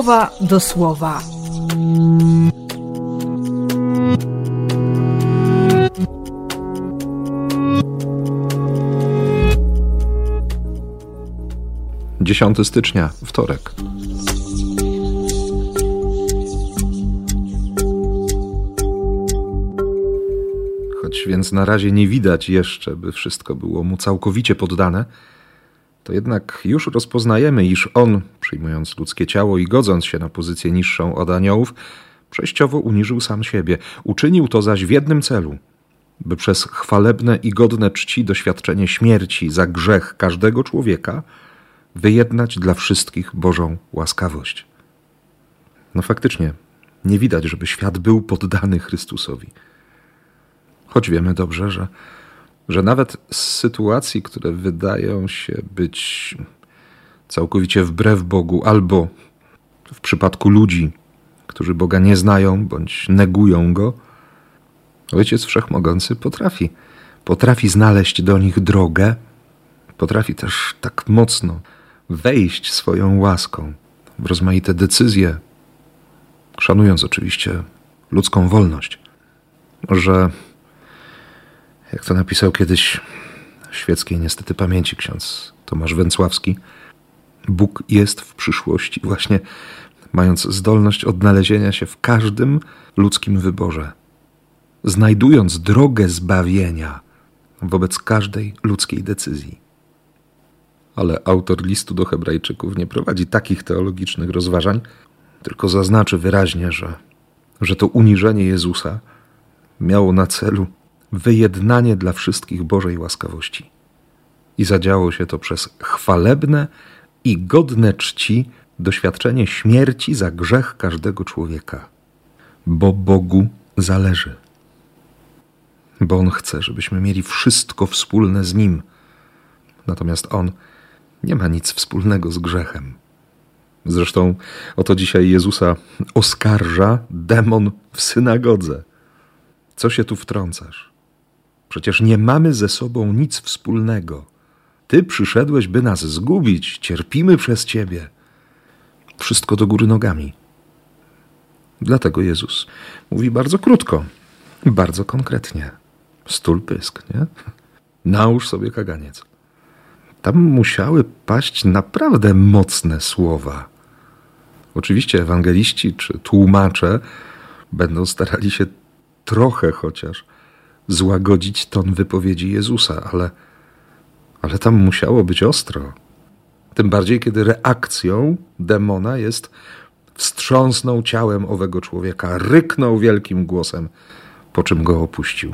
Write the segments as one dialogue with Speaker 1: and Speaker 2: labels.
Speaker 1: słowa do słowa.
Speaker 2: Dziesiąty stycznia, wtorek. Choć więc na razie nie widać jeszcze, by wszystko było mu całkowicie poddane, to jednak już rozpoznajemy, iż on, przyjmując ludzkie ciało i godząc się na pozycję niższą od aniołów, przejściowo uniżył sam siebie. Uczynił to zaś w jednym celu, by przez chwalebne i godne czci doświadczenie śmierci za grzech każdego człowieka wyjednać dla wszystkich Bożą łaskawość. No faktycznie, nie widać, żeby świat był poddany Chrystusowi. Choć wiemy dobrze, że że nawet z sytuacji, które wydają się być całkowicie wbrew Bogu, albo w przypadku ludzi, którzy Boga nie znają bądź negują Go, Ojciec Wszechmogący potrafi. Potrafi znaleźć do nich drogę, potrafi też tak mocno wejść swoją łaską w rozmaite decyzje, szanując oczywiście ludzką wolność, że jak to napisał kiedyś w świeckiej niestety pamięci ksiądz Tomasz Węcławski, Bóg jest w przyszłości, właśnie mając zdolność odnalezienia się w każdym ludzkim wyborze, znajdując drogę zbawienia wobec każdej ludzkiej decyzji. Ale autor listu do Hebrajczyków nie prowadzi takich teologicznych rozważań, tylko zaznaczy wyraźnie, że, że to uniżenie Jezusa miało na celu wyjednanie dla wszystkich Bożej łaskawości. I zadziało się to przez chwalebne i godne czci doświadczenie śmierci za grzech każdego człowieka, bo Bogu zależy. Bo On chce, żebyśmy mieli wszystko wspólne z Nim. Natomiast On nie ma nic wspólnego z grzechem. Zresztą oto dzisiaj Jezusa oskarża demon w synagodze. Co się tu wtrącasz? Przecież nie mamy ze sobą nic wspólnego. Ty przyszedłeś, by nas zgubić, cierpimy przez Ciebie. Wszystko do góry nogami. Dlatego Jezus mówi bardzo krótko, bardzo konkretnie. Stul pysk, nie? Nałóż sobie kaganiec. Tam musiały paść naprawdę mocne słowa. Oczywiście ewangeliści czy tłumacze będą starali się trochę chociaż złagodzić ton wypowiedzi Jezusa, ale, ale tam musiało być ostro. Tym bardziej, kiedy reakcją demona jest wstrząsnął ciałem owego człowieka, ryknął wielkim głosem, po czym go opuścił.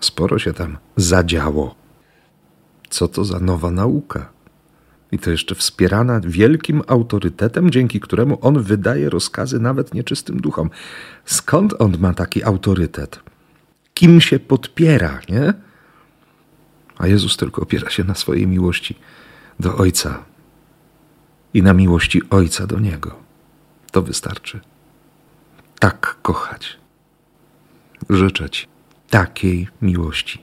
Speaker 2: Sporo się tam zadziało. Co to za nowa nauka? I to jeszcze wspierana wielkim autorytetem, dzięki któremu on wydaje rozkazy nawet nieczystym duchom. Skąd on ma taki autorytet? kim się podpiera, nie? A Jezus tylko opiera się na swojej miłości do Ojca i na miłości Ojca do Niego. To wystarczy. Tak kochać. Życzę Ci takiej miłości,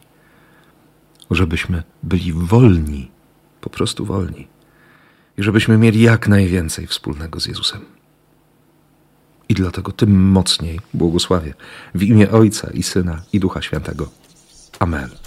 Speaker 2: żebyśmy byli wolni, po prostu wolni, i żebyśmy mieli jak najwięcej wspólnego z Jezusem. I dlatego tym mocniej błogosławię w imię Ojca i Syna i Ducha Świętego. Amen.